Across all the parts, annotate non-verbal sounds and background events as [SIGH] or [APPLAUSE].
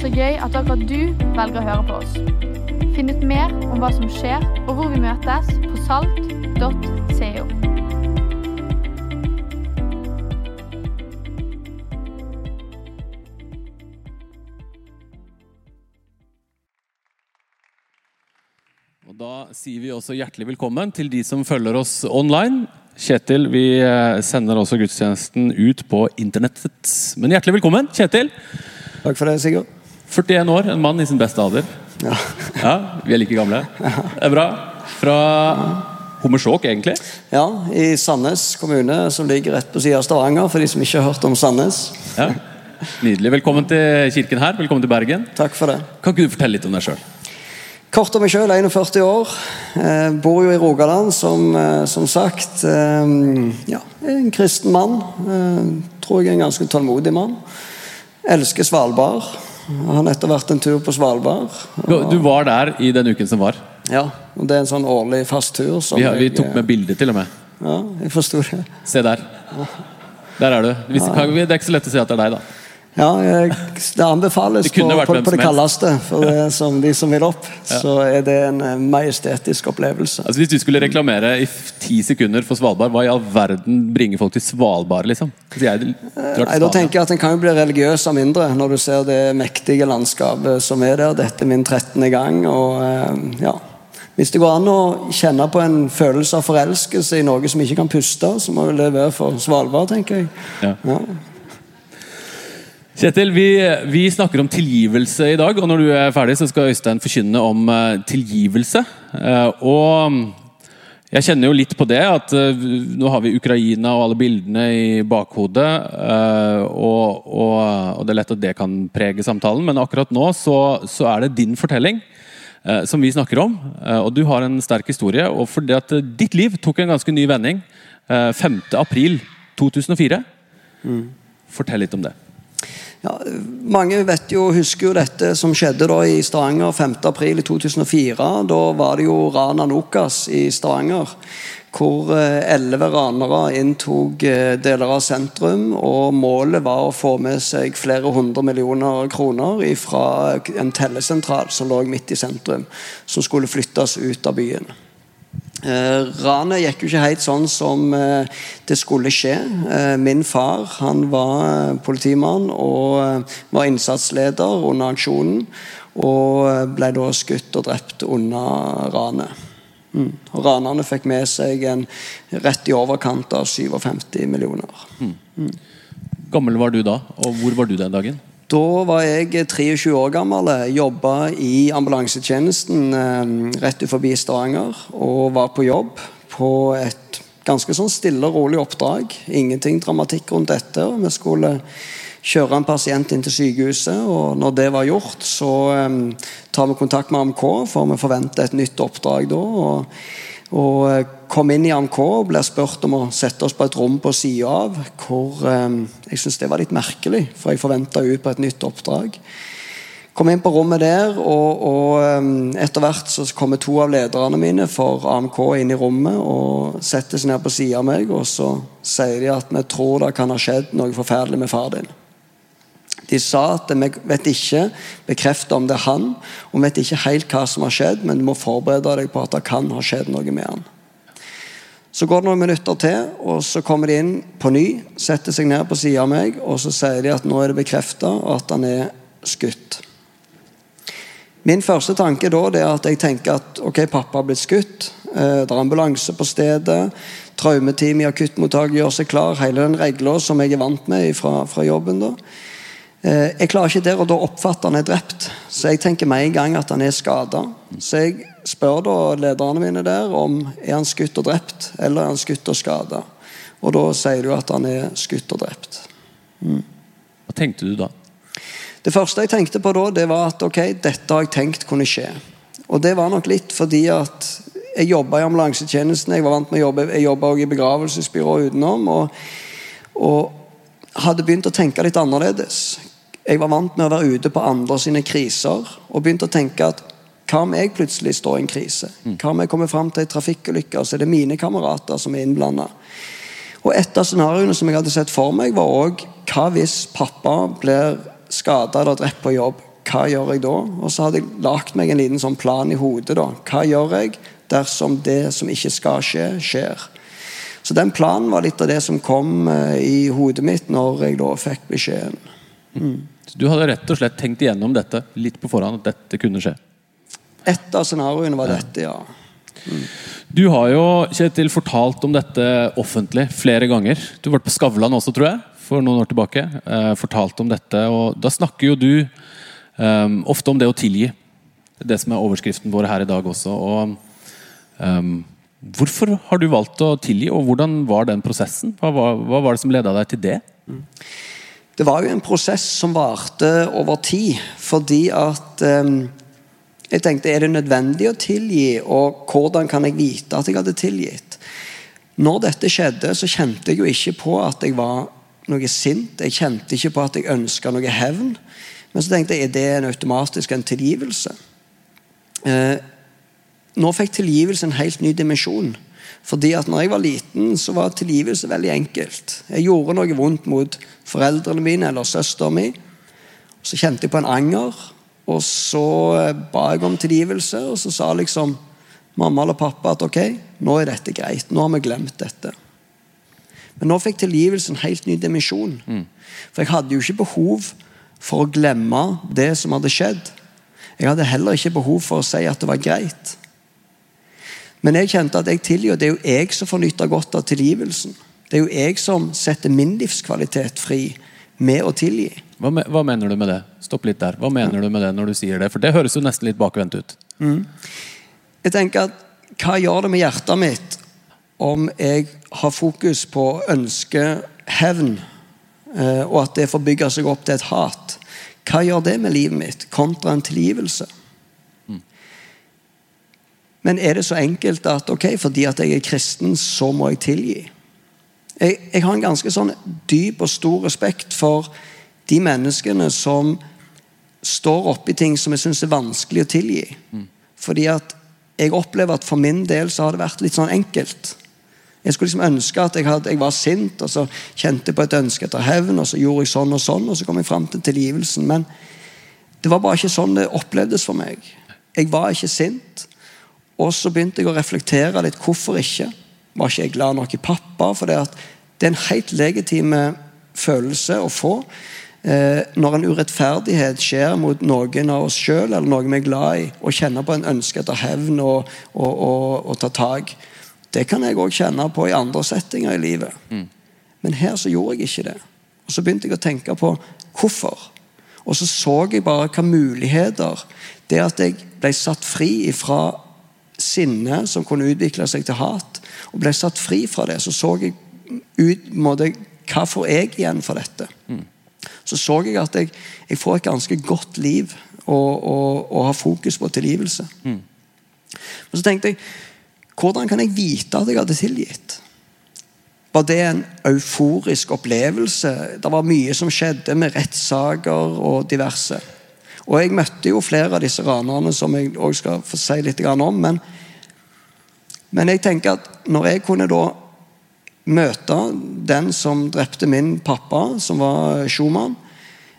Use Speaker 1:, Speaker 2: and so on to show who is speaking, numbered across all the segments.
Speaker 1: så gøy at akkurat du velger å høre på oss. Finn ut mer om hva som skjer, og hvor vi møtes på salt.co.
Speaker 2: Og Da sier vi også hjertelig velkommen til de som følger oss online. Kjetil, vi eh, sender også gudstjenesten ut på internettet. Men hjertelig velkommen, Kjetil.
Speaker 3: Takk for det, Sigurd.
Speaker 2: 41 år, en mann i sin beste alder.
Speaker 3: Ja.
Speaker 2: Ja, Vi er like gamle. Det er bra. Fra Hommersåk, egentlig.
Speaker 3: ja, i Sandnes kommune, som ligger rett på siden av Stavanger, for de som ikke har hørt om Sandnes.
Speaker 2: Ja. Nydelig. Velkommen til kirken her. Velkommen til Bergen.
Speaker 3: Takk for det.
Speaker 2: Kan ikke du fortelle litt om deg sjøl?
Speaker 3: Kort om meg sjøl, 41 år. Eh, bor jo i Rogaland, som, eh, som sagt. Eh, ja, en kristen mann. Eh, tror jeg er en ganske tålmodig mann. Elsker Svalbard. Har nettopp vært en tur på Svalbard.
Speaker 2: Du, var der i den uken som var.
Speaker 3: Ja, og Det er en sånn årlig fast tur. som
Speaker 2: Vi, har, vi tok med bilde, til og med.
Speaker 3: Ja, jeg forsto det.
Speaker 2: Se der. Der er du. Det er ikke så lett å si at det er deg, da.
Speaker 3: Ja, det anbefales
Speaker 2: Det
Speaker 3: på, på, på det kaldeste for det som, de som vil opp. Så er det en eh, majestetisk opplevelse.
Speaker 2: Altså Hvis du skulle reklamere i ti sekunder for Svalbard, hva i all verden bringer folk til Svalbard, liksom? Altså, jeg drar
Speaker 3: Nei, da tenker jeg at En kan jo bli religiøs av mindre når du ser det mektige landskapet som er der. Dette er min 13. gang. og eh, ja. Hvis det går an å kjenne på en følelse av forelskelse i noe som ikke kan puste, så må vel det være for Svalbard, tenker jeg.
Speaker 2: Ja.
Speaker 3: Ja.
Speaker 2: Kjetil, vi, vi snakker om tilgivelse i dag, og når du er ferdig, så skal Øystein forkynne om eh, tilgivelse. Eh, og jeg kjenner jo litt på det, at eh, nå har vi Ukraina og alle bildene i bakhodet, og, og, og det er lett at det kan prege samtalen, men akkurat nå så, så er det din fortelling. Som vi snakker om, og du har en sterk historie. Og fordi at ditt liv tok en ganske ny vending eh, 5. april 2004. Fortell litt om det.
Speaker 3: Ja, mange vet jo, husker jo dette som skjedde da i Stavanger 5. april i 2004. Da var det jo Rana Nokas i Stavanger. Hvor eh, elleve ranere inntok eh, deler av sentrum. og Målet var å få med seg flere hundre millioner kroner fra en tellesentral som lå midt i sentrum. Som skulle flyttes ut av byen. Eh, ranet gikk jo ikke helt sånn som eh, det skulle skje. Eh, min far han var politimann og var innsatsleder under aksjonen. Og ble da skutt og drept under ranet. Mm. Ranerne fikk med seg en rett i overkant av 57 millioner.
Speaker 2: gammel var du da, og hvor var du den dagen?
Speaker 3: Da var jeg 23 år gammel, jobba i ambulansetjenesten eh, rett utenfor Stavanger. Og var på jobb på et ganske sånn stille og rolig oppdrag. Ingenting dramatikk rundt dette. Vi skulle kjøre en pasient inn til sykehuset, og når det var gjort, så eh, tar vi kontakt med AMK, for vi forventer et nytt oppdrag da. og og eh, kom inn i AMK og ble spurt om å sette oss på et rom på sida av. Hvor eh, jeg syntes det var litt merkelig, for jeg forventa ut på et nytt oppdrag. Kom inn på rommet der, og, og eh, etter hvert så kommer to av lederne mine for AMK inn i rommet og setter seg ned på sida av meg, og så sier de at vi tror det kan ha skjedd noe forferdelig med far din. De sa at vi vet ikke bekreftet om det er han, og vi vet ikke helt hva som har skjedd, men du må forberede deg på at det kan ha skjedd noe med han. Så går det noen minutter til, og så kommer de inn på ny, setter seg ned på siden av meg, og så sier de at nå er det bekrefta at han er skutt. Min første tanke da det er at jeg tenker at ok, pappa har blitt skutt. Eh, det er ambulanse på stedet. Traumeteam i akuttmottaket gjør seg klar. Hele den regla som jeg er vant med fra, fra jobben. da. Eh, jeg klarer ikke der og da oppfatte han er drept, så jeg tenker med en gang at han er skada. Så jeg spør da lederne mine der om er han skutt og drept eller er han skutt og skada. Og da sier du at han er skutt og drept.
Speaker 2: Hva tenkte du da?
Speaker 3: Det første jeg tenkte på da, det var at ok, dette har jeg tenkt kunne skje. Og det var nok litt fordi at jeg jobba i ambulansetjenesten, jeg var vant med å jobbe, jeg jobba også i begravelsesbyrå utenom. Og, og hadde begynt å tenke litt annerledes. Jeg var vant med å være ute på andre sine kriser og begynte å tenke at hva om jeg plutselig står i en krise? Hva om jeg kommer fram til en trafikkulykke, så er det mine kamerater som er innblanda? Og et av scenarioene som jeg hadde sett for meg, var òg hva hvis pappa blir skada eller drept på jobb? hva gjør jeg da? Og så hadde jeg lagt meg en liten sånn plan i hodet. da. Hva gjør jeg dersom det som ikke skal skje, skjer? Så den planen var litt av det som kom eh, i hodet mitt når jeg da fikk beskjeden.
Speaker 2: Mm. Du hadde rett og slett tenkt igjennom dette litt på forhånd, at dette kunne skje?
Speaker 3: Et av scenarioene var dette, ja.
Speaker 2: Mm. Du har jo Kjetil, fortalt om dette offentlig flere ganger. Du har vært på Skavlan også, tror jeg, for noen år tilbake. Eh, fortalt om dette, og Da snakker jo du eh, ofte om det å tilgi. Det som er overskriften vår her i dag også. og eh, Hvorfor har du valgt å tilgi, og hvordan var den prosessen? Hva var, hva var det som leda deg til det?
Speaker 3: Det var jo en prosess som varte over tid, fordi at um, jeg tenkte er det nødvendig å tilgi, og hvordan kan jeg vite at jeg hadde tilgitt? Når dette skjedde, så kjente jeg jo ikke på at jeg var noe sint. Jeg kjente ikke på at jeg ønska noe hevn. Men så tenkte jeg er det en automatisk en tilgivelse. Eh, nå fikk tilgivelse en helt ny dimensjon. Fordi at når jeg var liten, så var tilgivelse veldig enkelt. Jeg gjorde noe vondt mot foreldrene mine eller søsteren min. Så kjente jeg på en anger, og så eh, ba jeg om tilgivelse. Og så sa liksom mamma eller pappa at ok, nå er dette greit. Nå har vi glemt dette. Men nå fikk tilgivelse en helt ny dimensjon. Mm. For jeg hadde jo ikke behov for å glemme det som hadde skjedd. Jeg hadde heller ikke behov for å si at det var greit. Men jeg kjente at jeg tilgir. Det er jo jeg som får nyte godt av tilgivelsen. Det er jo jeg som setter min livskvalitet fri med å tilgi.
Speaker 2: Hva, me hva mener du med det? Stopp litt der. Hva mener ja. du med det når du sier det? For det høres jo nesten litt bakvendt ut. Mm.
Speaker 3: Jeg tenker at Hva gjør det med hjertet mitt om jeg har fokus på å ønske hevn, eh, og at det får bygge seg opp til et hat? Hva gjør det med livet mitt kontra en tilgivelse? Men er det så enkelt at ok, fordi at jeg er kristen, så må jeg tilgi? Jeg, jeg har en ganske sånn dyp og stor respekt for de menneskene som står oppi ting som jeg syns er vanskelig å tilgi. Mm. Fordi at jeg opplever at for min del så har det vært litt sånn enkelt. Jeg skulle liksom ønske at jeg, hadde, jeg var sint, og så kjente jeg på et ønske etter hevn, og så gjorde jeg sånn og sånn, og så kom jeg fram til tilgivelsen. Men det var bare ikke sånn det opplevdes for meg. Jeg var ikke sint. Og så begynte jeg å reflektere litt. Hvorfor ikke? Var ikke jeg glad nok i pappa? For det, er en helt legitim følelse å få. Eh, når en urettferdighet skjer mot noen av oss sjøl, eller noen vi er glad i, og kjenner på en ønske etter hevn og, og, og, og ta tak Det kan jeg òg kjenne på i andre settinger i livet. Mm. Men her så gjorde jeg ikke det. Og Så begynte jeg å tenke på hvorfor. Og så så jeg bare hva muligheter Det at jeg ble satt fri ifra sinne som kunne utvikle seg til hat, og ble satt fri fra det, så så jeg ut måte, Hva får jeg igjen for dette? Mm. Så så jeg at jeg, jeg, får et ganske godt liv og har fokus på tilgivelse. Mm. Men så tenkte jeg hvordan kan jeg vite at jeg hadde tilgitt? Var det en euforisk opplevelse? Det var mye som skjedde med rettssaker og diverse. Og jeg møtte jo flere av disse ranerne som jeg også skal få si litt om. Men, men jeg tenker at når jeg kunne da møte den som drepte min pappa, som var Schumann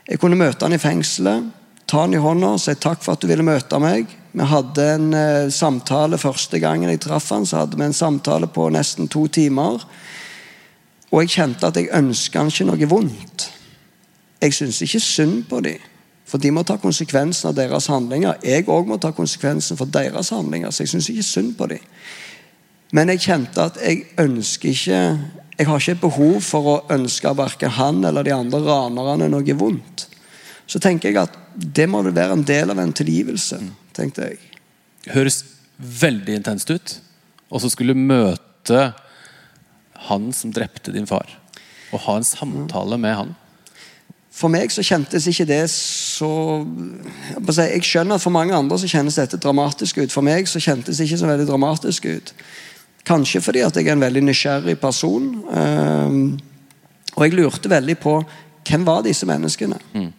Speaker 3: Jeg kunne møte han i fengselet, ta han i hånda og si takk for at du ville møte meg. Vi hadde en eh, samtale første gangen jeg traff han, så hadde vi en samtale på nesten to timer. Og jeg kjente at jeg ønska han ikke noe vondt. Jeg syntes ikke synd på dem. For de må ta konsekvensen av deres handlinger. Jeg òg må ta konsekvensen for deres handlinger. Så jeg syns ikke synd på dem. Men jeg kjente at jeg ønsker ikke Jeg har ikke behov for å ønske verken han eller de andre ranerne noe vondt. Så tenker jeg at det må vel være en del av en tilgivelse. tenkte jeg.
Speaker 2: Høres veldig intenst ut. Og så skulle møte han som drepte din far. Og ha en samtale med han.
Speaker 3: For meg så kjentes ikke det så Jeg skjønner at for mange andre så kjennes dette dramatisk ut. For meg så kjentes det ikke så veldig dramatisk ut. Kanskje fordi at jeg er en veldig nysgjerrig person. Ehm, og jeg lurte veldig på hvem var disse menneskene. Mm.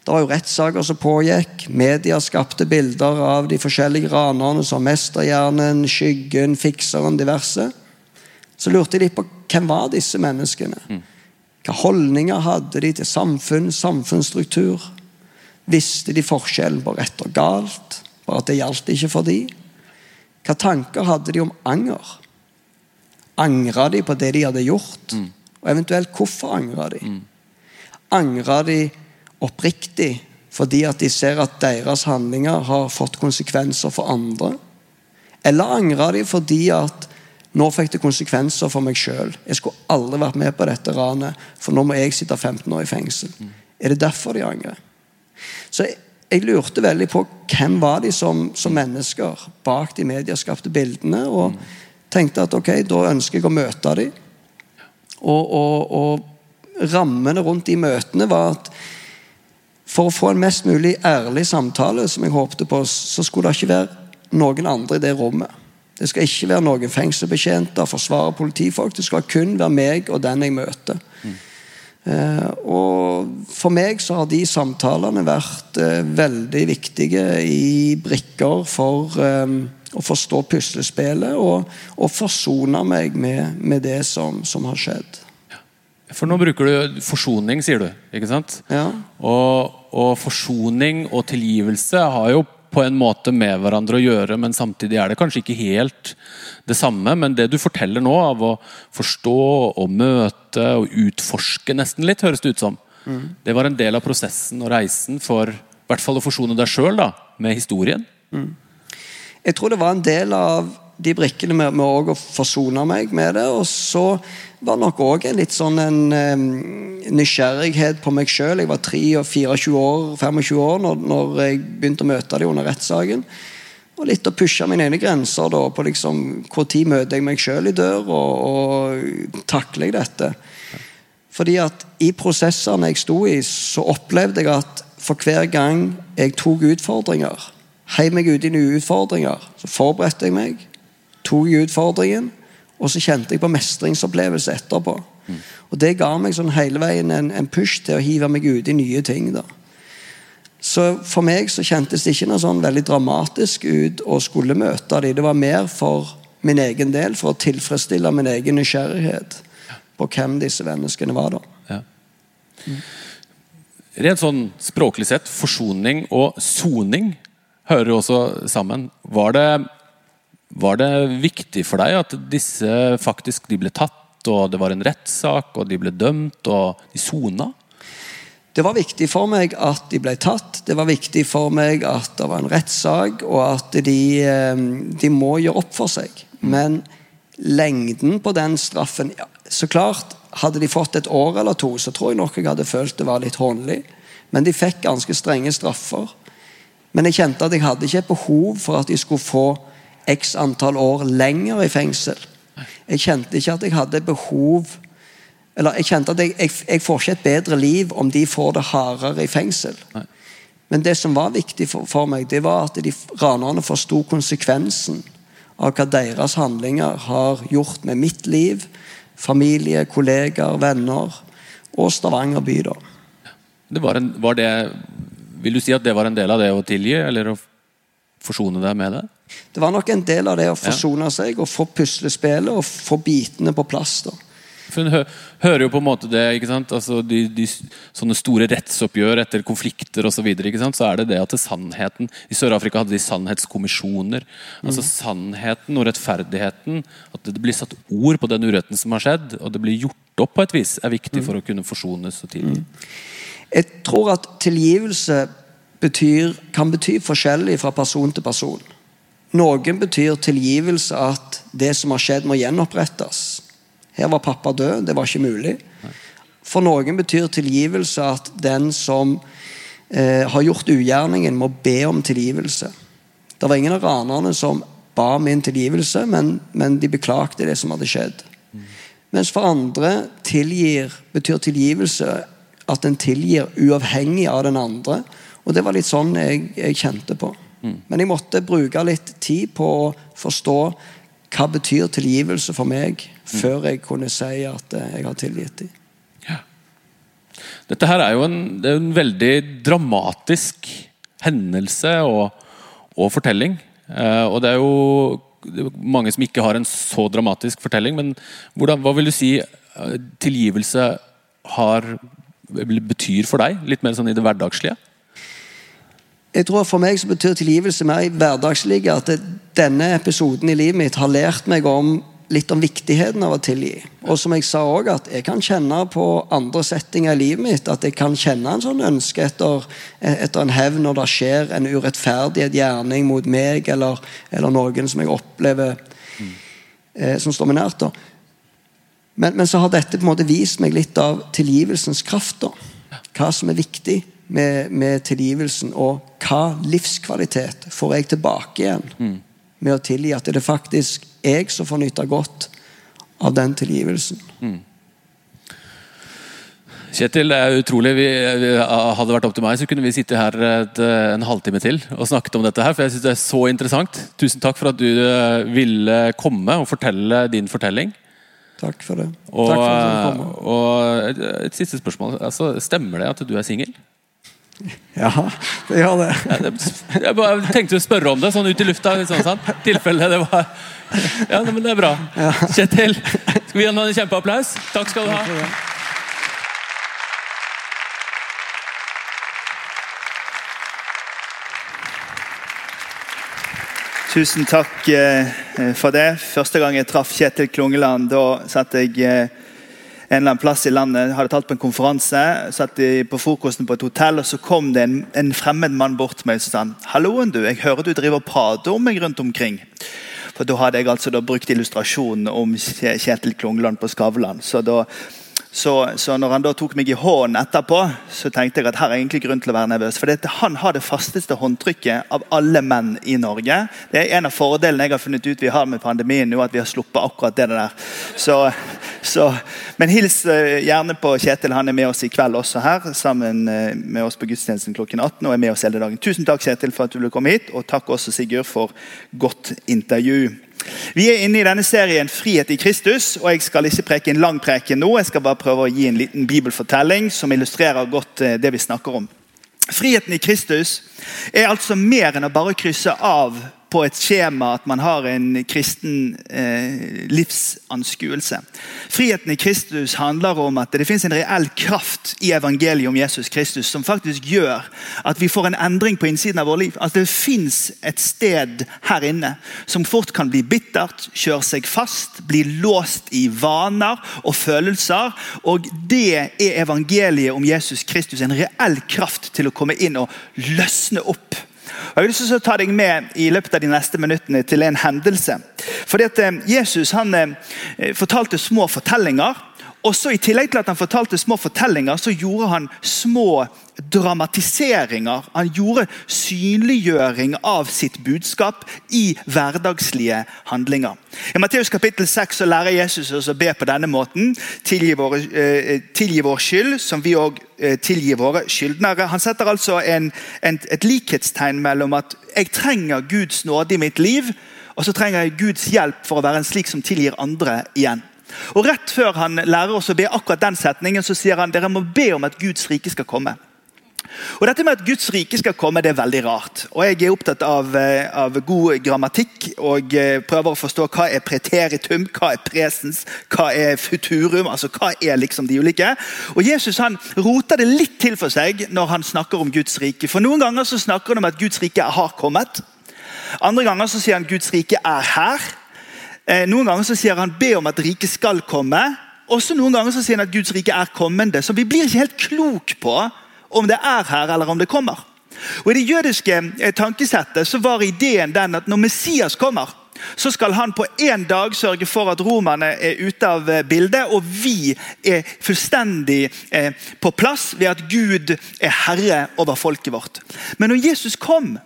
Speaker 3: Det var jo rettssaker som pågikk. Media skapte bilder av de forskjellige ranerne som Mesterhjernen, Skyggen, Fikseren, diverse. Så lurte jeg litt på hvem var disse menneskene. Mm. Hva holdninger hadde de til samfunn, samfunnsstruktur? Visste de forskjellen på rett og galt? Bare at det gjaldt ikke for de? Hva tanker hadde de om anger? Angra de på det de hadde gjort? Og eventuelt hvorfor angra de? Angra de oppriktig fordi at de ser at deres handlinger har fått konsekvenser for andre? Eller angra de fordi at nå fikk det konsekvenser for meg sjøl? Jeg skulle aldri vært med på dette ranet, for nå må jeg sitte 15 år i fengsel. Er det derfor de angrer? Så jeg, jeg lurte veldig på hvem var de som, som mennesker bak de medieskapte bildene. Og tenkte at ok, da ønsker jeg å møte dem. Og, og, og rammene rundt de møtene var at for å få en mest mulig ærlig samtale, som jeg håpte på, så skulle det ikke være noen andre i det rommet. Det skal ikke være noen fengselsbetjenter, forsvarer, politifolk. Det skal kun være meg og den jeg møter. Mm. Eh, og for meg så har de samtalene vært eh, veldig viktige i brikker for eh, å forstå puslespillet og, og forsone meg med, med det som, som har skjedd.
Speaker 2: For nå bruker du forsoning, sier du. ikke sant?
Speaker 3: Ja.
Speaker 2: Og, og, forsoning og tilgivelse har jo på en måte med hverandre å gjøre, men samtidig er det kanskje ikke helt det samme. Men det du forteller nå, av å forstå og møte og utforske nesten litt, høres det ut som, mm. det var en del av prosessen og reisen for i hvert fall å forsone deg sjøl med historien. Mm.
Speaker 3: Jeg tror det var en del av de brikkene med, med å forsone meg med det. Og så var det nok òg litt sånn en um, nysgjerrighet på meg sjøl. Jeg var 24 år, 25 år når, når, jeg begynte å møte dem under rettssaken. Og litt å pushe mine egne grenser da, på liksom, tid møter jeg meg sjøl i dør, og, og takler jeg dette. Fordi at i prosessene jeg sto i, så opplevde jeg at for hver gang jeg tok utfordringer, heiv meg ut i nye utfordringer, så forberedte jeg meg tok jeg utfordringen, og så kjente jeg på mestringsopplevelse etterpå. Mm. Og Det ga meg sånn hele veien en, en, push til å hive meg ut i nye ting. da. Så For meg så kjentes det ikke noe sånn veldig dramatisk ut å skulle møte dem. Det var mer for min egen del, for å tilfredsstille min egen nysgjerrighet på hvem disse menneskene var. da. Ja.
Speaker 2: Rent sånn språklig sett, forsoning og soning hører jo også sammen. Var det var det viktig for deg at disse faktisk de ble tatt, og det var en rettssak, og de ble dømt, og de sona?
Speaker 3: Det var viktig for meg at de ble tatt. Det var viktig for meg at det var en rettssak, og at de, eh, de, må gjøre opp for seg. Men lengden på den straffen ja, Så klart, hadde de fått et år eller to, så tror jeg nok jeg hadde følt det var litt hånlig. Men de fikk ganske strenge straffer. Men jeg kjente at jeg hadde ikke behov for at de skulle få x antall år lenger i fengsel. Jeg kjente ikke at jeg hadde behov Eller jeg kjente at jeg, jeg, jeg får ikke et bedre liv om de får det hardere i fengsel. Nei. Men det som var viktig for, for meg, det var at de ranerne forsto konsekvensen av hva deres handlinger har gjort med mitt liv, familie, kolleger, venner og Stavanger by. da.
Speaker 2: Det var en, var det, vil du si at det var en del av det å tilgi, eller å forsone deg med det?
Speaker 3: Det var nok en del av det å forsone seg og få puslespillet og få bitene på plass. da.
Speaker 2: For Hun hø hører jo på en måte det, ikke sant? Altså de, de, sånne store rettsoppgjør etter konflikter osv. Så, videre, ikke sant? så er det det at det sannheten I Sør-Afrika hadde de sannhetskommisjoner. Altså mm. Sannheten og rettferdigheten, at det blir satt ord på den uretten som har skjedd, og det blir gjort opp på et vis, er viktig mm. for å kunne forsones så tidlig. Mm.
Speaker 3: Jeg tror at tilgivelse betyr, kan bety forskjellig fra person til person. Noen betyr tilgivelse at det som har skjedd, må gjenopprettes. Her var pappa død, det var ikke mulig. For noen betyr tilgivelse at den som eh, har gjort ugjerningen, må be om tilgivelse. Det var ingen av ranerne som ba om min tilgivelse, men, men, de beklagte det som hadde skjedd. Mens for andre tilgir, betyr tilgivelse at en tilgir uavhengig av den andre. Og det var litt sånn jeg, jeg kjente på. Men jeg måtte bruke litt tid på å forstå hva betyr tilgivelse for meg, mm. før jeg kunne si at eh, jeg har tilgitt dem. Ja.
Speaker 2: Dette her er jo en, er en veldig dramatisk hendelse og, og fortelling. Eh, og det er jo mange som ikke har en så dramatisk fortelling, men hvordan, hva vil du si eh, tilgivelse har, betyr for deg? Litt mer sånn i det hverdagslige?
Speaker 3: Jeg tror For meg så betyr tilgivelse mer i hverdagslivet at det, denne episoden i livet mitt har lært meg om litt om viktigheten av å tilgi. Og som jeg sa også, at jeg kan kjenne på andre settinger i livet mitt at jeg kan kjenne en sånn ønske etter, etter en hevn når det skjer en urettferdighet gjerning mot meg eller, eller noen som jeg opplever mm. eh, som står meg nært. Men, men, så har dette på en måte vist meg litt av tilgivelsens kraft. da. Hva som er viktig med, med tilgivelsen, og hva livskvalitet får jeg tilbake igjen mm. med å tilgi. At det er faktisk jeg som får nyte godt av den tilgivelsen. Mm.
Speaker 2: Kjetil, det er utrolig. Vi, vi, hadde vært opp til meg, så kunne vi sitte her et, en halvtime til og snakket om dette. her, for jeg synes det er så interessant. Tusen takk for at du eh, ville komme og fortelle din fortelling.
Speaker 3: Takk for det.
Speaker 2: Og,
Speaker 3: takk for
Speaker 2: at og et, et, siste spørsmål. Altså, stemmer det at du er singel? [LAUGHS]
Speaker 3: Ja, det gjør det.
Speaker 2: Jeg bare tenkte å spørre om det, sånn ut i lufta. Sånn, sånn. tilfelle det var Ja, men det er bra. Kjetil, skal vi gi ham en kjempeapplaus? Takk skal du ha.
Speaker 4: Tusen takk eh, for det. Første gang jeg traff Kjetil Klungeland, da satt jeg eh, en eller annen plass i landet, hadde tatt på en konferanse. Satt på frokosten på et hotell, og så kom det en, en fremmed mann bort til meg og sa han, 'Halloen, du. Jeg hører du driver og prater om meg rundt omkring.' For Da hadde jeg altså brukt illustrasjonen om Kjetil Klungland på Skavlan. Så da så, så, når han da tok meg i hånden etterpå, så tenkte jeg at her er egentlig grunn til å være nervøs. For han har det fasteste håndtrykket av alle menn i Norge. Det er en av fordelene jeg har funnet ut vi har med pandemien nå, at vi har sluppet akkurat det der. Så, så, men hils eh, gjerne på Kjetil. Han er med oss i kveld også her, sammen eh, med oss på gudstjenesten klokken 18. og er med oss hele dagen. Tusen takk Kjetil for at du ville komme hit, og takk også Sigurd for godt intervju. Vi er inne i denne serien 'Frihet i Kristus'. og Jeg skal ikke preke en lang preke nå. Jeg skal bare prøve å gi en liten bibelfortelling som illustrerer godt eh, det vi snakker om. Friheten i Kristus er altså mer enn å bare krysse av på et skjema at man har en kristen eh, livsanskuelse. Friheten i Kristus handler om at det finnes en reell kraft i evangeliet om Jesus Kristus som faktisk gjør at vi får en endring på innsiden av vår liv. At det fins et sted her inne som fort kan bli bittert, kjøre seg fast, bli låst i vaner og følelser. Og det er evangeliet om Jesus Kristus en reell kraft til å komme inn og løsne opp jeg vil så ta deg med i løpet av de neste minuttene til en hendelse. Fordi at eh, Jesus han eh, fortalte små fortellinger. Også I tillegg til at han fortalte små fortellinger, så gjorde han små dramatiseringer. Han gjorde synliggjøring av sitt budskap i hverdagslige handlinger. I Matteus kapittel 6 så lærer Jesus oss å be på denne måten. Tilgi vår, eh, tilgi vår skyld, som vi òg eh, tilgir våre skyldnere. Han setter altså en, en, et likhetstegn mellom at jeg trenger Guds nåde i mitt liv, og så trenger jeg Guds hjelp for å være en slik som tilgir andre igjen. Og Rett før han lærer oss å be akkurat den setningen, så sier han dere må be om at Guds rike skal komme. Og Dette med at Guds rike skal komme, det er veldig rart. Og Jeg er opptatt av, eh, av god grammatikk og eh, prøver å forstå hva er preteritum, hva er presens, hva er futurum. altså Hva er liksom de ulike. Og Jesus han roter det litt til for seg når han snakker om Guds rike. For Noen ganger så snakker han om at Guds rike har kommet. Andre ganger så sier han Guds rike er her. Eh, noen ganger så sier han be om at riket skal komme. Også noen ganger så sier han at Guds rike er kommende. Så vi blir ikke helt klok på om det er her eller om det kommer. Og I det jødiske eh, tankesettet så var ideen den at når Messias kommer, så skal han på én dag sørge for at romerne er ute av eh, bildet, og vi er fullstendig på plass ved at Gud er herre over folket vårt. Men når Jesus kom,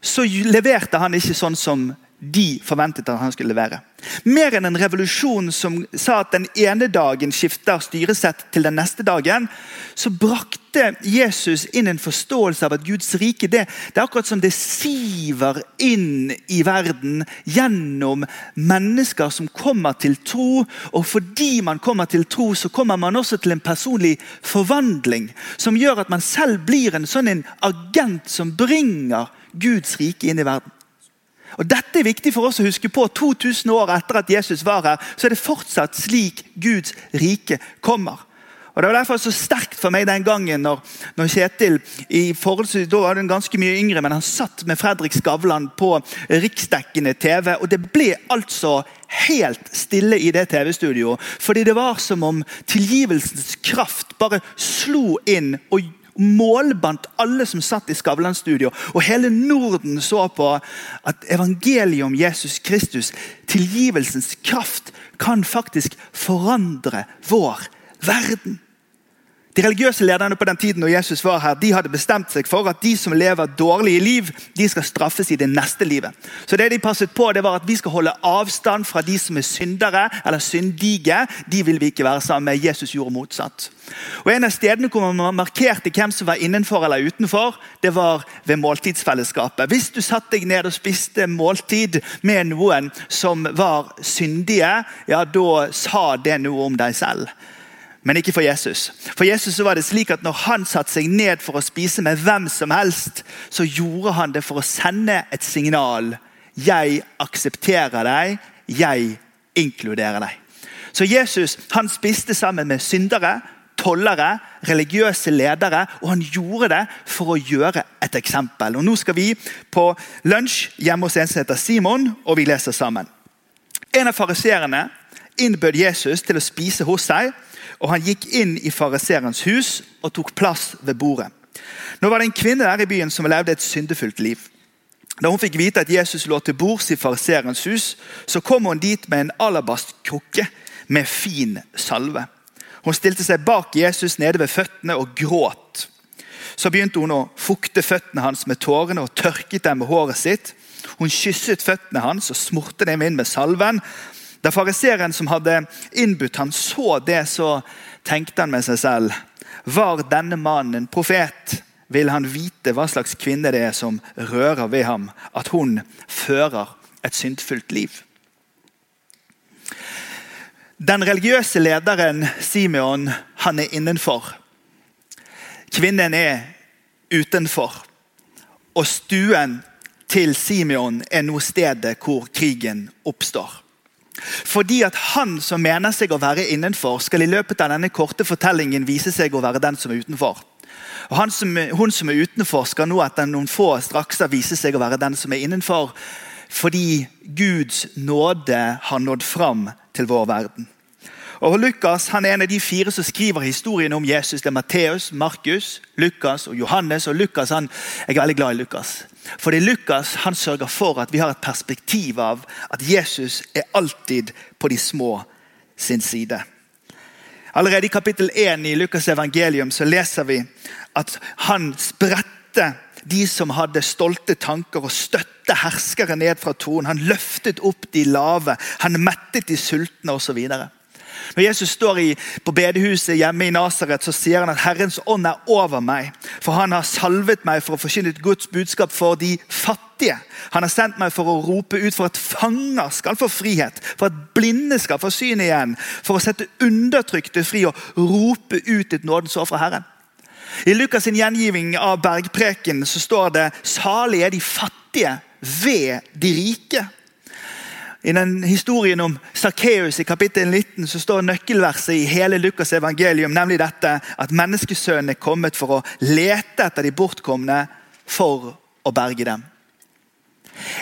Speaker 4: så leverte han ikke sånn som de forventet at han skulle levere. Mer enn en revolusjon som sa at den ene dagen skifter styresett til den neste dagen, så brakte Jesus inn en forståelse av at Guds rike det, det er akkurat som det siver inn i verden gjennom mennesker som kommer til tro. Og fordi man kommer til tro, så kommer man også til en personlig forvandling som gjør at man selv blir en sånn en agent som bringer Guds rike inn i verden. Og Dette er viktig for oss å huske på. 2000 år etter at Jesus var her, så er det fortsatt slik Guds rike kommer. Og Det var derfor så sterkt for meg den gangen når, når Kjetil i da var han ganske mye yngre, men han satt med Fredrik Skavlan på riksdekkende TV. og Det ble altså helt stille i det TV-studioet. Fordi det var som om tilgivelsens kraft bare slo inn og målbandt alle som satt i Skavlan-studio. Og hele Norden så på at evangeliet om Jesus Kristus, tilgivelsens kraft, kan faktisk forandre vår verden. De religiøse lederne på den tiden når Jesus var her, de hadde bestemt seg for at de som lever dårlige liv, de skal straffes i det neste livet. Så det de passet på, det var at vi skal holde avstand fra de som er syndere eller syndige. De vil vi ikke være sammen med. Jesus gjorde motsatt. Og En av stedene hvor man markerte hvem som var innenfor eller utenfor, det var ved måltidsfellesskapet. Hvis du satte deg ned og spiste måltid med noen som var syndige, ja, da sa det noe om deg selv men ikke for Jesus. For Jesus var det slik at Når han satte seg ned for å spise med hvem som helst, så gjorde han det for å sende et signal. Jeg aksepterer deg, jeg inkluderer deg. Så Jesus han spiste sammen med syndere, tollere, religiøse ledere, og han gjorde det for å gjøre et eksempel. Og Nå skal vi på lunsj hjemme hos en som heter Simon, og vi leser sammen. En av fariseerne innbød Jesus til å spise hos seg og han gikk inn i fariserens hus og tok plass ved bordet. Nå var det en kvinne der i byen som levde et syndefullt liv. Da hun fikk vite at Jesus lå til bords i fariserens hus, så kom hun dit med en alabastkrukke med fin salve. Hun stilte seg bak Jesus nede ved føttene og gråt. Så begynte hun å fukte føttene hans med tårene og tørket dem med håret sitt. Hun kysset føttene hans og smurte dem inn med salven. Da fariseeren som hadde innbudt han så det, så tenkte han med seg selv Var denne mannen en profet, vil han vite hva slags kvinne det er som rører ved ham, at hun fører et syndfullt liv. Den religiøse lederen Simeon han er innenfor. Kvinnen er utenfor. Og stuen til Simeon er nå stedet hvor krigen oppstår. Fordi at han som mener seg å være innenfor, skal i løpet av denne korte fortellingen vise seg å være den som er utenfor. Og som, Hun som er utenfor, skal nå etter noen få straks vise seg å være den som er innenfor. Fordi Guds nåde har nådd fram til vår verden. Og Lukas han er en av de fire som skriver historien om Jesus. Det er Matteus, Markus, Lukas og Johannes. og Lukas, han, Jeg er veldig glad i Lukas. Fordi Lukas han sørger for at vi har et perspektiv av at Jesus er alltid på de små sin side. Allerede i kapittel 1 i Lukas' evangelium så leser vi at han spredte de som hadde stolte tanker, og støtte herskere ned fra tronen. Han løftet opp de lave, han mettet de sultne osv. Når Jesus står i, på bedehuset hjemme i Nasaret, så sier han at Herrens ånd er over meg. For han har salvet meg for å forkynne et Guds budskap for de fattige. Han har sendt meg for å rope ut for at fanger skal få frihet, for at blinde skal få syn igjen, for å sette undertrykte fri og rope ut et nådens år fra Herren. I Lukas' sin gjengiving av bergpreken så står det 'salige er de fattige ved de rike. I den historien om Sakkeus i kapittel 19 så står nøkkelverset i hele Lukas' evangelium, nemlig dette at menneskesønnen er kommet for å lete etter de bortkomne for å berge dem.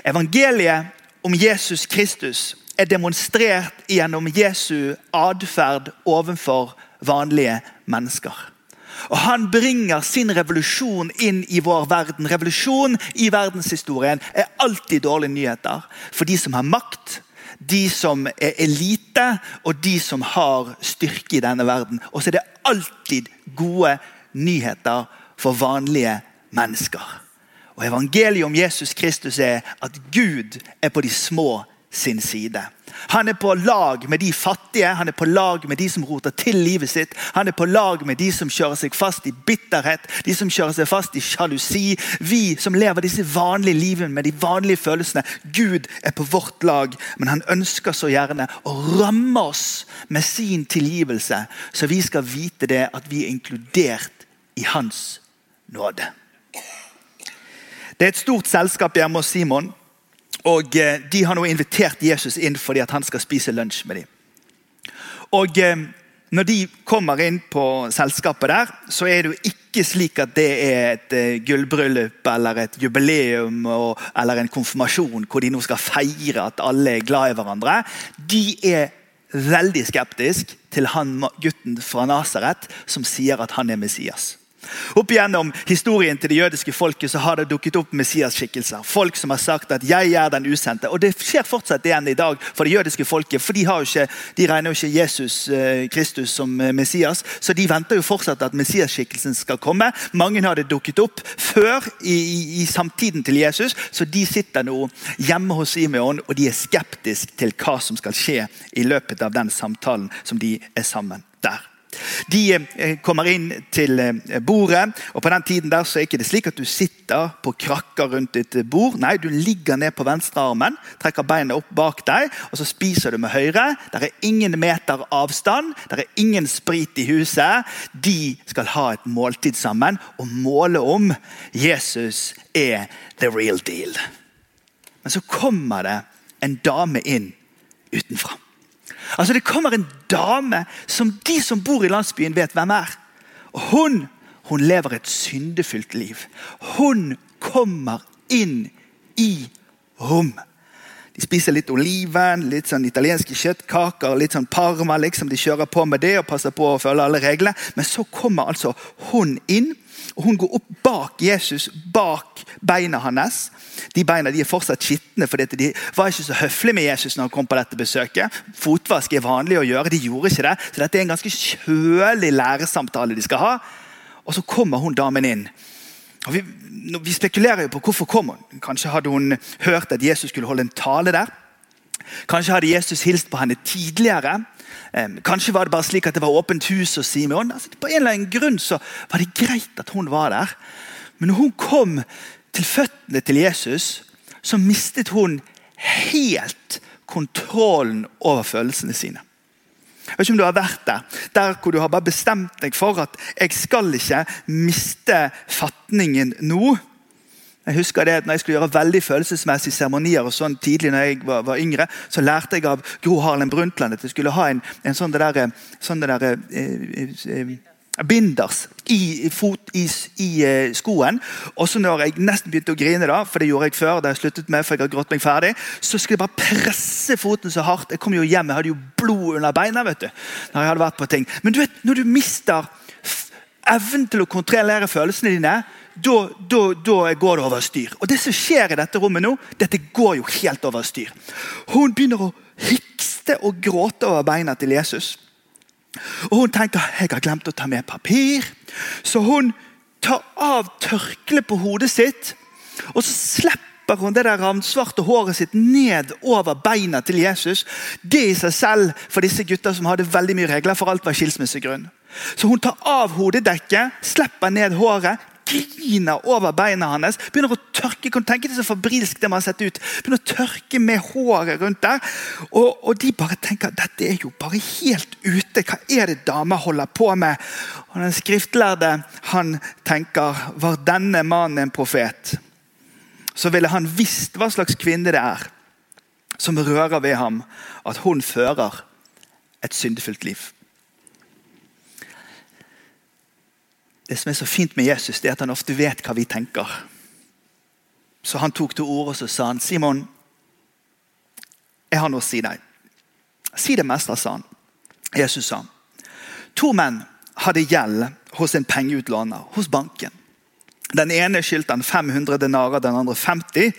Speaker 4: Evangeliet om Jesus Kristus er demonstrert gjennom Jesu atferd overfor vanlige mennesker. Og Han bringer sin revolusjon inn i vår verden. Revolusjon i verdenshistorien er alltid dårlige nyheter for de som har makt, de som er elite, og de som har styrke i denne verden. Og så er det alltid gode nyheter for vanlige mennesker. Og Evangeliet om Jesus Kristus er at Gud er på de små sin side. Han er på lag med de fattige, han er på lag med de som roter til livet sitt. Han er på lag med de som kjører seg fast i bitterhet, de som kjører seg fast i sjalusi. Vi som lever disse vanlige livene med de vanlige følelsene. Gud er på vårt lag, men han ønsker så gjerne å ramme oss med sin tilgivelse, så vi skal vite det at vi er inkludert i hans nåde. Det er et stort selskap hjemme hos Simon. Og eh, De har nå invitert Jesus inn fordi han skal spise lunsj med dem. Og eh, når de kommer inn på selskapet der, så er det jo ikke slik at det er et eh, gullbryllup eller et jubileum eller en konfirmasjon hvor de nå skal feire at alle er glad i hverandre. De er veldig skeptisk til han gutten fra Nasaret som sier at han er Messias. Opp gjennom historien til det jødiske folket så har det dukket opp Messias-skikkelser. Folk som har sagt at 'jeg er den usendte'. Og Det skjer fortsatt igjen i dag for det jødiske folket. For de, ikke, de regner jo ikke Jesus eh, Kristus som eh, Messias, så de venter jo fortsatt at Messias-skikkelsen skal komme. Mange har det dukket opp før i, i, i, samtiden til Jesus, så de sitter nå hjemme hos Simeon og de er skeptiske til hva som skal skje i løpet av den samtalen som de er sammen der. De eh, kommer inn til eh, bordet, og på den tiden der så er ikke slik at du sitter på krakker rundt et bord. Nei, du ligger ned på venstrearmen, trekker beina opp bak deg, og så spiser du med høyre. Det er ingen meter avstand, det er ingen sprit i huset. De skal ha et måltid sammen og måle om Jesus er the real deal. Men så kommer det en dame inn utenfra. Altså Det kommer en dame som de som bor i landsbyen, vet hvem er. Hun, hun lever et syndefylt liv. Hun kommer inn i rom. De spiser litt oliven, litt sånn italienske kjøttkaker, litt sånn parma. liksom De kjører på med det og passer på å følge alle reglene. Men så kommer altså hun inn og Hun går opp bak Jesus, bak beina hans. De beina de er fortsatt skitne, for de var ikke så høflige med Jesus når han kom på dette besøket. Fotvask er vanlig å gjøre, de gjorde ikke det. Så dette er en ganske kjølig læresamtale de skal ha. Og så kommer hun damen inn. Og vi, vi spekulerer jo på hvorfor kom hun. Kanskje hadde hun hørt at Jesus skulle holde en tale der. Kanskje hadde Jesus hilst på henne tidligere. Kanskje var det bare slik at det var åpent hus hos Simeon. Altså, på en eller annen grunn så var det greit at hun var der. Men når hun kom til føttene til Jesus, så mistet hun helt kontrollen over følelsene sine. Jeg vet ikke om du har vært Der der hvor du har bare bestemt deg for at jeg skal ikke miste fatningen nå. Jeg husker det at når jeg skulle gjøre veldig følelsesmessige seremonier og sånn tidlig når jeg var, var, yngre, så lærte jeg av Gro Harlem Brundtland at jeg skulle ha en, en sånn det der, sånn det der eh, eh, binders i, fot, i, i uh, skoen. Og så når jeg nesten begynte å grine, da, for det gjorde jeg før, da jeg sluttet med, for jeg hadde grått meg ferdig, så skulle jeg bare presse foten så hardt. Jeg kom jo hjem, jeg hadde jo blod under beina. vet du, når jeg hadde vært på ting. Men du vet, når du mister evnen til å kontrollere følelsene dine, da, går det over styr. Og Det som skjer i dette rommet nå, dette går jo helt over styr. Hun begynner å hikste og gråte over beina til Jesus. Og Hun tenker jeg har glemt å ta med papir. Så hun tar av tørkleet på hodet sitt, og så slipper hun det der ravnsvarte håret sitt ned over beina til Jesus. Det i seg selv for disse gutta som hadde veldig mye regler, for alt var skilsmissegrunn. Så hun tar av hodedekket, slipper ned håret, griner over beina hans. Begynner å tørke kan tenke så fabrilsk det man har sett ut. Begynner å tørke med håret rundt der. Og, og, de bare tenker dette er jo bare helt ute. Hva er det dama holder på med? Og Den skriftlærde han tenker var denne mannen en profet, så ville han visst hva slags kvinne det er som rører ved ham, at hun fører et syndefullt liv. Det som er så fint med Jesus, det er at han ofte vet hva vi tenker. Så han tok til orde og så sa han, 'Simon, jeg har noe å si deg.' 'Si det, meste', sa han. Jesus sa, 'To menn hadde gjeld hos en pengeutlåner, hos banken.' Den ene skyldte han 500 denarer, den andre 50.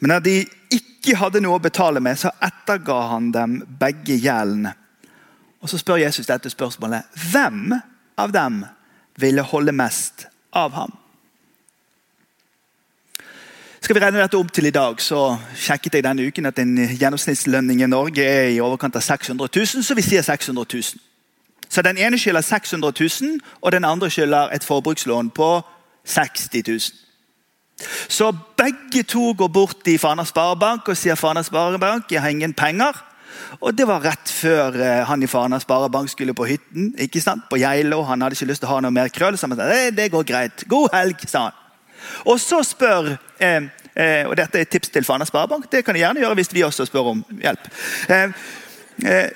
Speaker 4: Men da de ikke hadde noe å betale med, så etterga han dem begge gjeldene. Og Så spør Jesus dette spørsmålet. Hvem av dem ville holde mest av ham. Skal vi regne dette om til i dag, så sjekket jeg denne uken at en gjennomsnittslønning i Norge er i overkant av 600 000, så vi sier 600 000. Så den ene skylder 600 000, og den andre skylder et forbrukslån på 60 000. Så begge to går bort i Fana Sparebank og sier Fana Sparebank, jeg har ingen penger. Og Det var rett før eh, han i Fana Sparebank skulle på hytten ikke sant? på Geilo. Han hadde ikke lyst til å ha noe mer krøll, så han sa det, det går greit. God helg, sa han. Og så spør eh, eh, og Dette er et tips til Fana Sparebank. Det kan de gjerne gjøre hvis vi også spør om hjelp. Eh, eh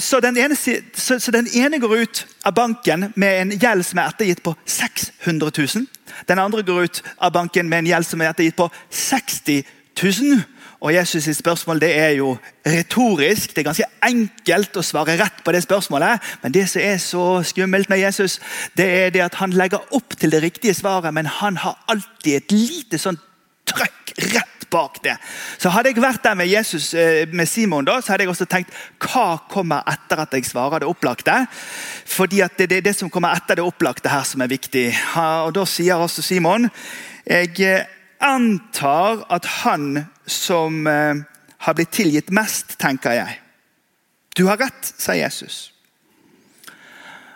Speaker 4: Så den, ene, så, så den, ene, går ut av banken med en gjeld som er ettergitt på 600 000. Den andre går ut av banken med en gjeld som er ettergitt på 60 000. Og Jesus' sitt spørsmål det er jo retorisk. Det er ganske enkelt å svare rett på det spørsmålet. Men det som er så skummelt med Jesus, det er det at han legger opp til det riktige svaret, men han har alltid et lite sånn trøkk rett bak det. Så Hadde jeg vært der med Jesus, eh, med Simon, da, så hadde jeg også tenkt hva kommer etter at jeg svarer det opplagte? Fordi at det, er det som kommer etter det opplagte her som er viktig. Og Da sier også Simon jeg eh, antar at han som eh, har blitt tilgitt mest, tenker jeg. Du har rett, sier Jesus.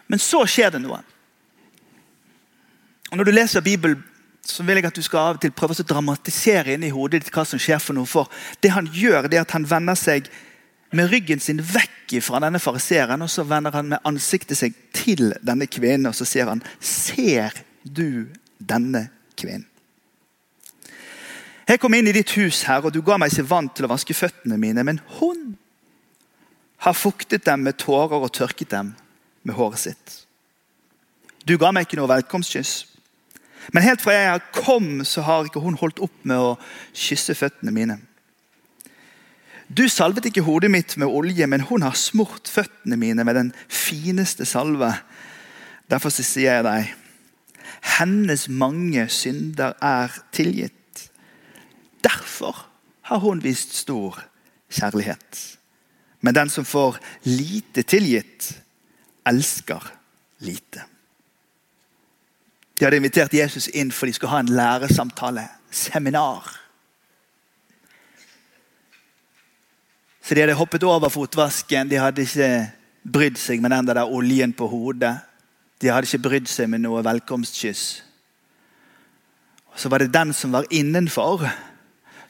Speaker 4: Men så skjer det noe. Og Når du leser Bibelen så vil jeg at du skal av og til prøve å dramatisere inn i hodet ditt hva som skjer for noe. For det han gjør, det er at han vender seg med ryggen sin vekk fra denne fariseeren, og så vender han med ansiktet seg til denne kvinnen, og så sier han Ser du denne kvinnen? Jeg kom inn i ditt hus, her, og du ga meg ikke vann til å vaske føttene mine, men hun har fuktet dem med tårer og tørket dem med håret sitt. Du ga meg ikke noe velkomstkyss. Men helt fra jeg kom, så har ikke hun holdt opp med å kysse føttene mine. Du salvet ikke hodet mitt med olje, men hun har smurt føttene mine med den fineste salve. Derfor sier jeg deg, hennes mange synder er tilgitt. Derfor har hun vist stor kjærlighet. Men den som får lite tilgitt, elsker lite. De hadde invitert Jesus inn for de skulle ha en læresamtale. Seminar. Så de hadde hoppet over fotvasken. De hadde ikke brydd seg med den der oljen på hodet. De hadde ikke brydd seg med noe velkomstkyss. Så var det den som var innenfor,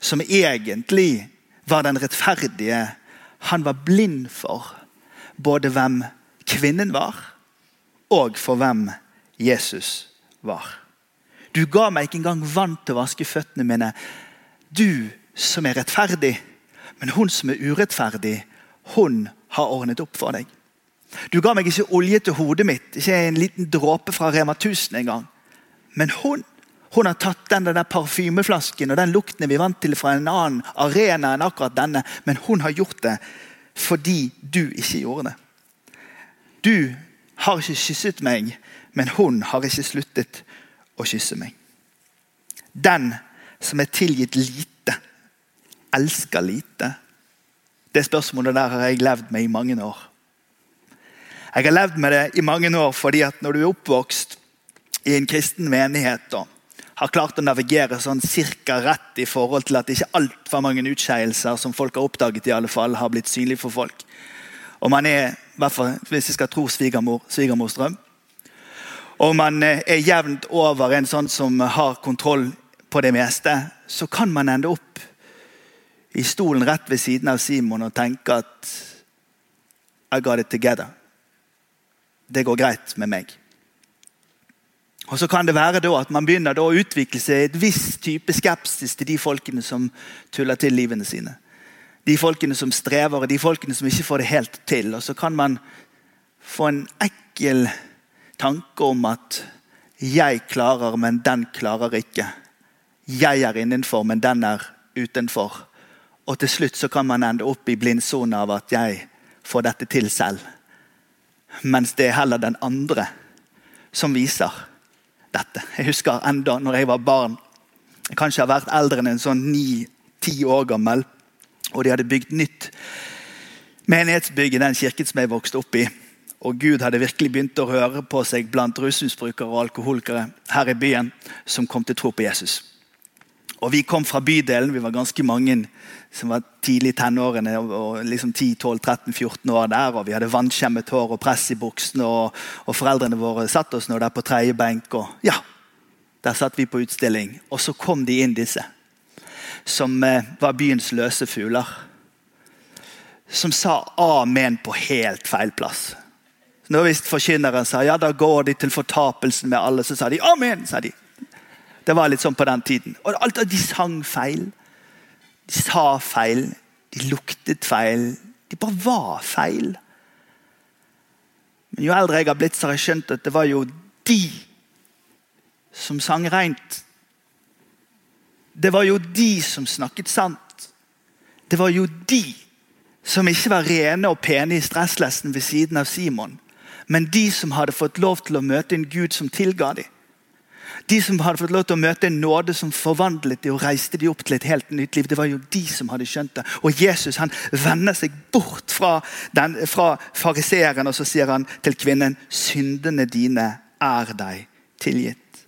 Speaker 4: som egentlig var den rettferdige. Han var blind for både hvem kvinnen var, og for hvem Jesus var. Du ga meg ikke engang vann til å vaske føttene mine. Du som er rettferdig. Men hun som er urettferdig, hun har ordnet opp for deg. Du ga meg ikke olje til hodet mitt, ikke en liten dråpe fra Rema 1000 engang. Men hun hun har tatt den der parfymeflasken og den lukten vi vant til fra en annen arena enn akkurat denne, men hun har gjort det fordi du ikke gjorde det. Du har ikke kysset meg men hun har ikke sluttet å kysse meg. Den som er tilgitt lite, elsker lite. Det spørsmålet der har jeg levd med i mange år. Jeg har levd med det i mange år fordi at når du er oppvokst i en kristen menighet og har klart å navigere sånn cirka rett i forhold til at ikke altfor mange utskeielser som folk har oppdaget, i alle fall, har blitt synlige for folk. Og man er, hvis jeg skal tro svigermor, svigermors drøm, og man eh, er jevnt over en sånn som har kontroll på det meste, så kan man ende opp i stolen rett ved siden av Simon og tenke at I got it together. Det går greit med meg. Og så kan det være at man begynner å utvikle seg et visst type skepsis til de folkene som tuller til livene sine. De folkene som strever, og de folkene som ikke får det helt til. Og så kan man få en ekkel tanke om at 'jeg klarer, men den klarer ikke'. 'Jeg er innenfor, men den er utenfor'. Og til slutt så kan man ende opp i blindsone av at 'jeg får dette til selv'. Mens det er heller den andre som viser dette. Jeg husker enda når jeg var barn. Jeg kanskje har vært eldre enn en sånn ni-ti år gammel. Og de hadde bygd nytt menighetsbygg i den kirken som jeg vokste opp i. Og Gud hadde virkelig begynt å røre på seg blant rusmisbrukere og alkoholikere her i byen som kom til tro på Jesus. Og Vi kom fra bydelen, vi var ganske mange som var tidlig i tenårene. og liksom 10-12-13-14 år der, og Vi hadde vannskjemmet hår og press i buksene. Og, og, foreldrene våre satt oss nå der på tredje benk. og ja, Der satt vi på utstilling. Og så kom de inn, disse. Som eh, var byens løse fugler. Som sa amen på helt feil plass. Nå hvis forkynneren sa ja, da går de til fortapelsen med alle, så sa de amen. sa de. Det var litt sånn på den tiden. Og alt, De sang feil. De sa feil. De luktet feil. De bare var feil. Men jo eldre jeg har blitt, så har jeg skjønt at det var jo de som sang rent. Det var jo de som snakket sant. Det var jo de som ikke var rene og pene i stresslessen ved siden av Simon, men de som hadde fått lov til å møte en Gud som tilga dem. De som hadde fått lov til å møte en nåde som forvandlet dem og reiste dem opp til et helt nytt liv. Det var jo de som hadde skjønt det. Og Jesus han vender seg bort fra, den, fra fariseeren og så sier han til kvinnen syndene dine er deg tilgitt.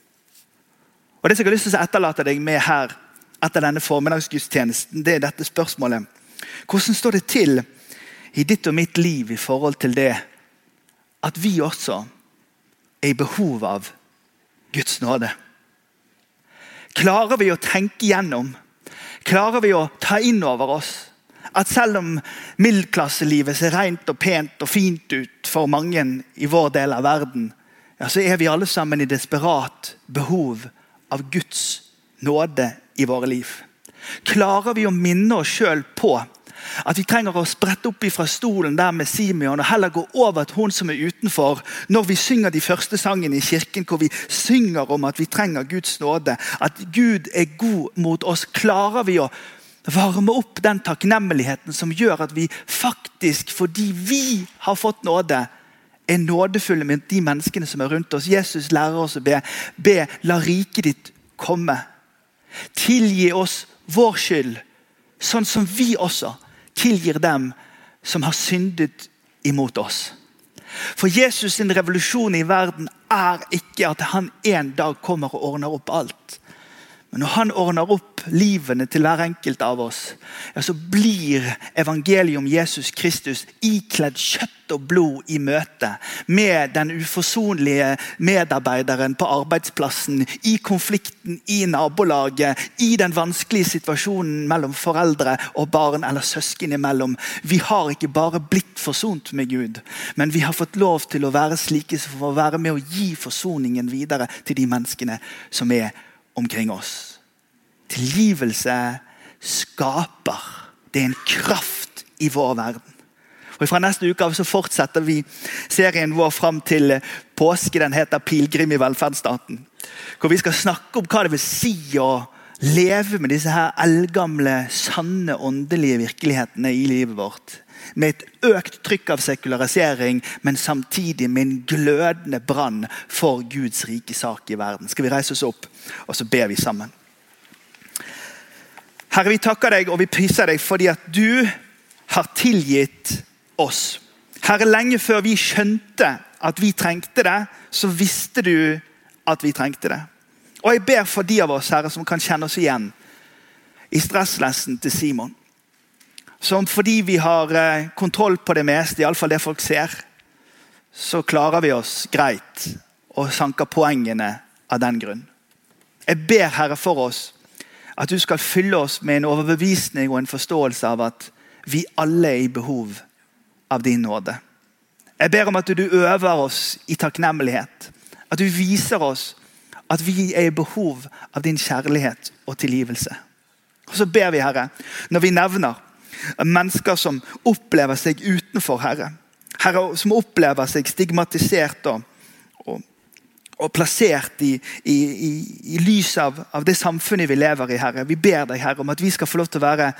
Speaker 4: Og Det som jeg har lyst til å etterlate deg med her etter denne formiddagsgudstjenesten, det er dette spørsmålet. Hvordan står det til i ditt og mitt liv i forhold til det at vi også er i behov av Guds nåde? Klarer vi å tenke gjennom? Klarer vi å ta inn over oss at selv om middelklasselivet ser rent og pent og fint ut for mange i vår del av verden, ja, så er vi alle sammen i desperat behov av Guds nåde i våre liv? Klarer vi å minne oss sjøl på at vi trenger å sprette opp fra stolen der med Simeon og heller gå over til hun som er utenfor, når vi synger de første sangene i kirken, hvor vi synger om at vi trenger Guds nåde, at Gud er god mot oss. Klarer vi å varme opp den takknemligheten som gjør at vi faktisk, fordi vi har fått nåde, er nådefulle med de menneskene som er rundt oss. Jesus lærer oss å be. Be, la riket ditt komme. Tilgi oss vår skyld, sånn som vi også tilgir dem som har syndet imot oss. For Jesus' sin revolusjon i verden er ikke at han en dag kommer og ordner opp alt. Men når han ordner opp livene til hver enkelt av oss, ja, så blir evangeliet om Jesus Kristus ikledd kjøtt og blod i møte med den uforsonlige medarbeideren på arbeidsplassen, i konflikten i nabolaget, i den vanskelige situasjonen mellom foreldre og barn eller søsken imellom. Vi har ikke bare blitt forsont med Gud, men vi har fått lov til å være slike som får være med å gi forsoningen videre til de menneskene som er omkring oss. Tilgivelse skaper. Det er en kraft i vår verden. Og Fra neste uke av så fortsetter vi serien vår fram til påske. Den heter 'Pilegrim i velferdsstaten'. Hvor vi skal snakke om hva det vil si å leve med disse her eldgamle, sanne, åndelige virkelighetene i livet vårt. Med et økt trykk av sekularisering, men samtidig med en glødende brann for Guds rike sak i verden. Skal vi reise oss opp, og så ber vi sammen. Herre, vi takker deg og vi priser deg fordi at du har tilgitt oss. Herre, lenge før vi skjønte at vi trengte det, så visste du at vi trengte det. Og jeg ber for de av oss herre, som kan kjenne oss igjen i stresslessen til Simon. Som fordi vi har eh, kontroll på det meste, iallfall det folk ser, så klarer vi oss greit og sanker poengene av den grunn. Jeg ber Herre for oss at du skal fylle oss med en overbevisning og en forståelse av at vi alle er i behov av din nåde. Jeg ber om at du øver oss i takknemlighet. At du viser oss at vi er i behov av din kjærlighet og tilgivelse. Og Så ber vi, Herre, når vi nevner mennesker som opplever seg utenfor Herre, Herre som opplever seg stigmatisert og, og og plassert i, i, i, i lys av, av, det samfunnet vi lever i, Herre. Vi ber deg, Herre, om at vi skal få lov til å være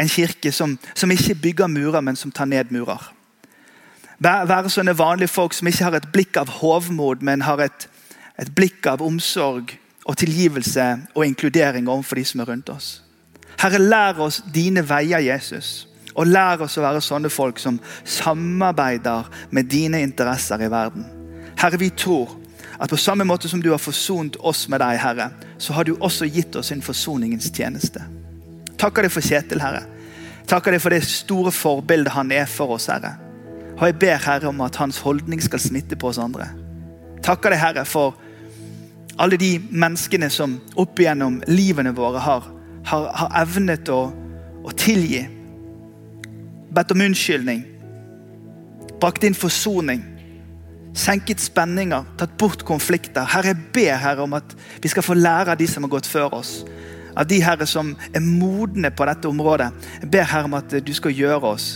Speaker 4: en kirke som, som ikke bygger murer, men som tar ned murer. Være sånne vanlige folk som ikke har et blikk av hovmod, men har et, et blikk av omsorg og tilgivelse og inkludering overfor de som er rundt oss. Herre, lær oss dine veier, Jesus. Og lær oss å være sånne folk som samarbeider med dine interesser i verden. Herre, vi tror at på samme måte som du har forsont oss med deg, Herre, så har du også gitt oss en forsoningens tjeneste. Takker deg for Kjetil, Herre. Takker deg for det store forbildet han er for oss, Herre. Og jeg ber Herre om at hans holdning skal smitte på oss andre. Takker deg, Herre, for alle de menneskene som opp igjennom livene våre har, har, har evnet å, å tilgi. Bedt om unnskyldning. Brakt inn forsoning senket spenninger, tatt bort konflikter. Herre, jeg ber Herre om at vi skal få lære av de som har gått før oss. Av de herre som er modne på dette området. Jeg ber Herre om at du skal gjøre oss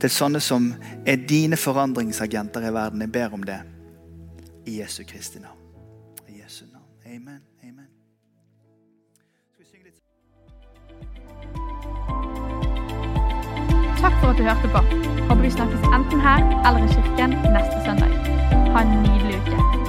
Speaker 4: til sånne som er dine forandringsagenter i verden. Jeg ber om det. I Jesu Kristi navn. I Jesu navn. Amen. Amen.
Speaker 1: Takk for at du hørte på. Håper vi snakkes enten her eller i kirken neste søndag. Ha en nydelig uke.